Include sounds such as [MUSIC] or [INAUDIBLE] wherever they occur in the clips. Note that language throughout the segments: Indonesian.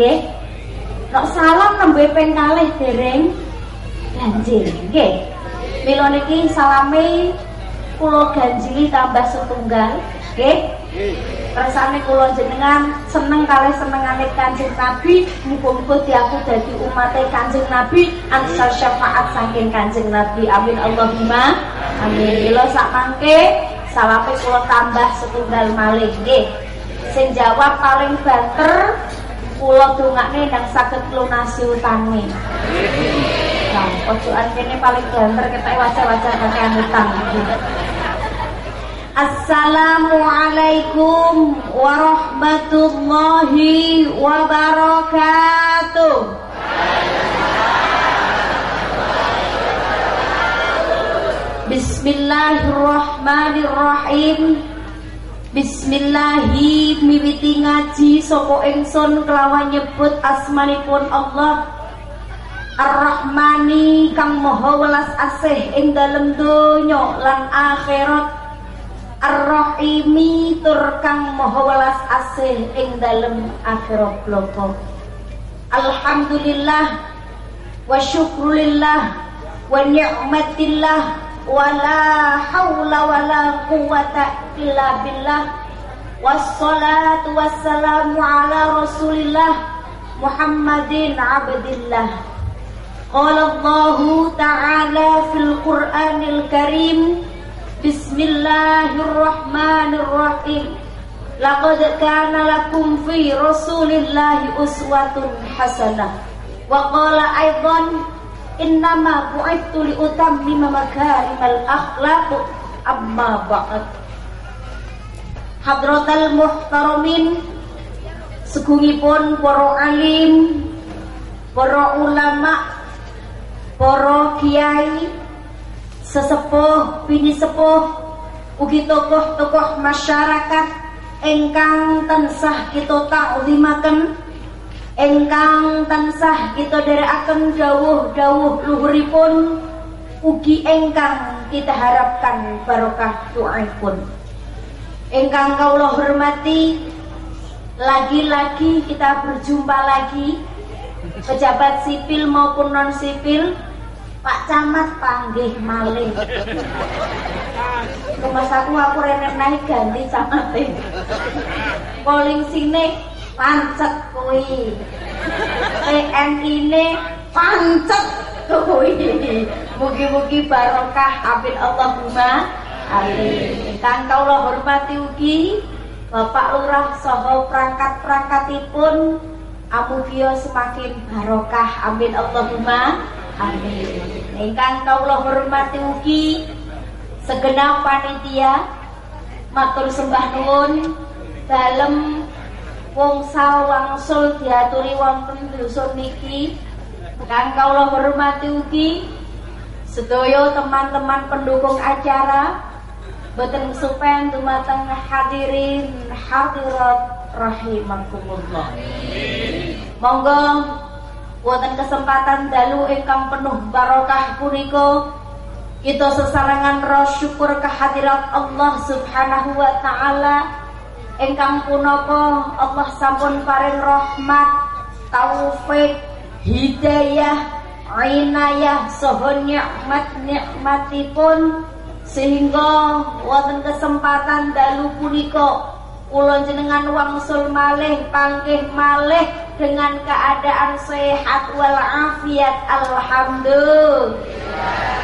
nggih. Nek salam nembe ping dereng. Ganjil nggih mila niki salame kula ganjili tambah setunggal. Nggih. Rasane kula jenengan seneng kalih senengane Kanjeng Nabi, muga-muga diaku dadi umate Kanjeng Nabi, ansar syafaat saking Kanjeng Nabi. Amin Allahumma. Amin. Mila sak mangke salape kula tambah setunggal malih. Nggih. Sing jawab paling banter kula dongakne nang saged lunasi utane. Nah, pojokan kene paling banter ketek wajah-wajah kakean utang. Assalamualaikum warahmatullahi wabarakatuh. Bismillahirrahmanirrahim. Bismillahi miwiti ngaji sapa ingsun kelawan nyebut asmanipun Allah. Ar-Rahmani kang maha welas asih ing dalem donya lan akhirat. Ar-Rahimi tur kang maha welas asih ing dalem akhirat bloko Alhamdulillah wa syukrulillah wa ni'matillah ولا حول ولا قوة إلا بالله. والصلاة والسلام على رسول الله محمد عبد الله. قال الله تعالى في القرآن الكريم بسم الله الرحمن الرحيم. لقد كان لكم في رسول الله أسوة حسنة. وقال أيضا innama bu'ittu li utammima makarimal akhlaq amma ba'd. Hadratal muhtaramin segungipun para alim para ulama para kiai sesepuh bini sepuh ugi tokoh-tokoh masyarakat engkang tansah kita takzimaken engkang tansah kita derekaken dawuh-dawuh luhuripun ugi engkang kita harapkan barokah doaipun. Engkang kaulah hormati lagi-lagi kita berjumpa lagi pejabat sipil maupun non sipil Pak Camat panggih malih. Rumah aku aku renek naik ganti camate polling sini pancet kuwi. TNI ne pancet kuwi. Mugi-mugi barokah. Amin. Allahumma amin. Kang kula hormati ugi Bapak Lurah saha perangkat-perangkatipun amugia semakin barokah. Amin. Allahumma amin. Ingkang kula hormati ugi segenap panitia matur sembah nuwun. Dalem wongsa wangsul diaturi wonten dusun niki. Kang kula hormati ugi sedaya teman-teman pendukung acara boten supen dumateng hadirin hadirat rahimakumullah. Monggo wonten kesempatan dalu ingkang penuh barokah punika kita sesarangan roh syukur kehadirat Allah Subhanahu wa taala ingkang punapa Allah sampun paring rahmat, taufik, hidayah, inayah saha nikmat nikmatipun sehingga wonten kesempatan dalu punika kula jenengan wangsul malih panggih malih dengan keadaan sehat walafiat. Alhamdulillah.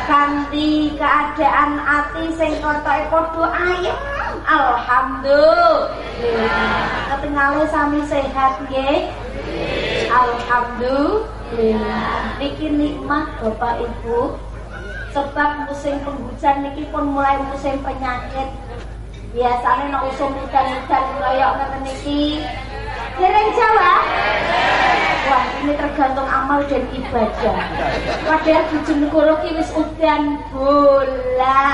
Kanthi keadaan ati sing kotoke padha ayem alhamdulillah. Ketingale sami sehat nggih alhamdulillah. Niki nikmat Bapak Ibu. Sebab musim penghujan niki pun mulai musim penyakit. Biasanya nak usum hujan-hujan kayak ngeten niki. Dereng Jawa? Wah ini tergantung amal dan ibadah. Padahal Bojonegoro ki wis udan bola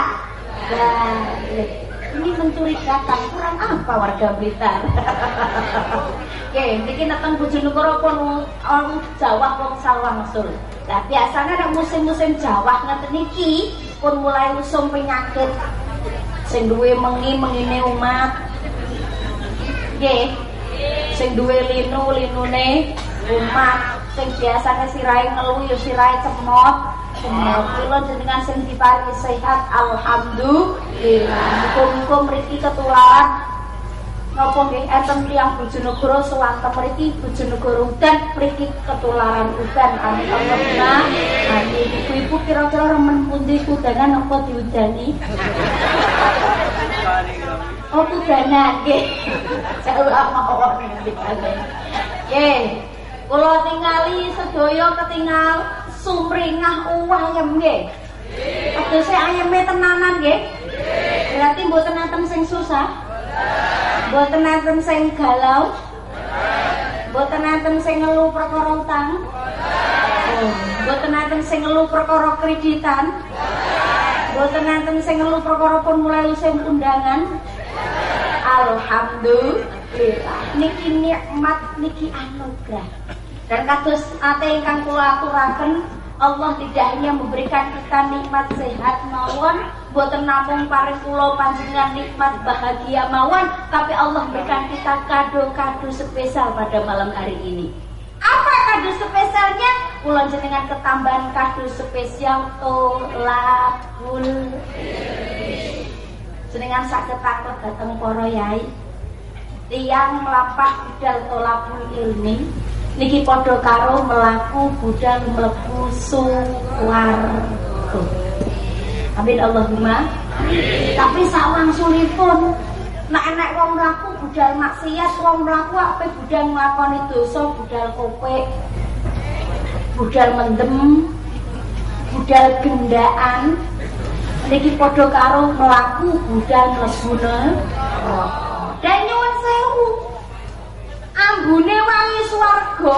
balik ini mencurigakan kurang apa warga Blitar? [LAUGHS] Oke niki natang Bojonegoro pun orang Jawa pun Salwangsul Nah biasanya ada musim-musim Jawa ngeten niki pun mulai usum penyakit. Sing duwe mengi mengine umat nggih. Sing duwe linu linune umat. Sing biasane sirahe ngeluh ya sirahe cemot kula jenengan sing diparingi sehat alhamdulillah. Muga-muga mriki ketularan. Napa nggih enten tiyang Bojonegoro sewanten mriki Bojonegoro udan mriki ketularan udan. Amin Allahumma amin ibu-ibu kira-kira remen pundi kudangan apa diudani? Oh kudangan nggih. Jawa mawon Nggih. Kula tingali sedaya ketinggal sumringah uwayem nggih Tegese ayeme tenanan nggih Berarti mboten enten sing susah Mboten enten sing galau. Mboten enten sing ngelu perkara utang. Mboten enten sing ngelu perkara kreditan. Mboten enten sing ngelu perkara pun mulai undangan. Alhamdulillah. Niki nikmat niki anugerah. Dan kados ate ingkang kula aturaken Allah tidak hanya memberikan kita nikmat sehat mawon, buatan namung paring pulau panjenengan nikmat bahagia mawon, tapi Allah berikan kita kado-kado spesial pada malam hari ini. Apa kado spesialnya? Pulau jenengan ketambahan kado spesial tolakul jenengan sakit takut datang poro yai tiang melapak budal tolakul ilmi niki padha karo melaku budal mlebu suwarga. Amin Allahumma. Tapi sawangsulipun nek enek wong mlaku budal maksiat, wong mlaku ape budal nglakoni dosa, budal kopek, budal mendem, budal gendaan, niki padha karo mlaku budal mlebu neraka. Ambune wangi swarga.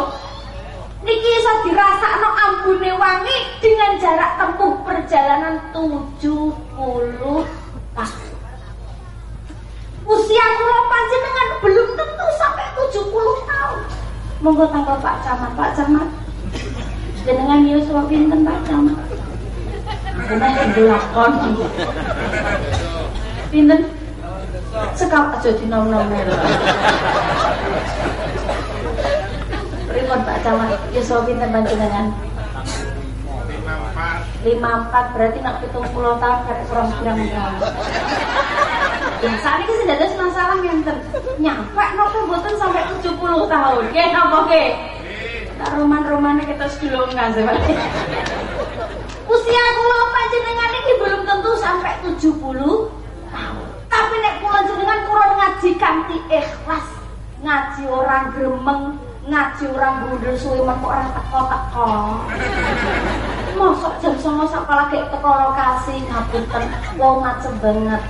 Niki iso dirasakno ambune wangi dengan jarak tempuh perjalanan 70 tahun usia kula panjenengan belum tentu sampai 70 tahun. Monggo tanggal Pak Camat. Pak Camat. Jenengan yuswa pinten Pak Camat? Jenengan pinten sekal aja dinom-nom Pripun Pak Camat Yuswa pinten panjenengan? 54 berarti nak pitung puluh tahun kata kurang kurang tahun. Ya saat ini sudah ada masalah yang ter nyampe nopo boten sampai 70 tahun. Oke, apa oke? Tak roman-romannya kita sedulur ngasih Usia kula panjenengan ini belum tentu sampai 70 kanthi ikhlas, ngaji orang gremeng, ngaji orang gundul suwi kok orang teko-teko. Mosok jam 09.00 sekolah kayak teko lokasi ngapunten wong macem banget.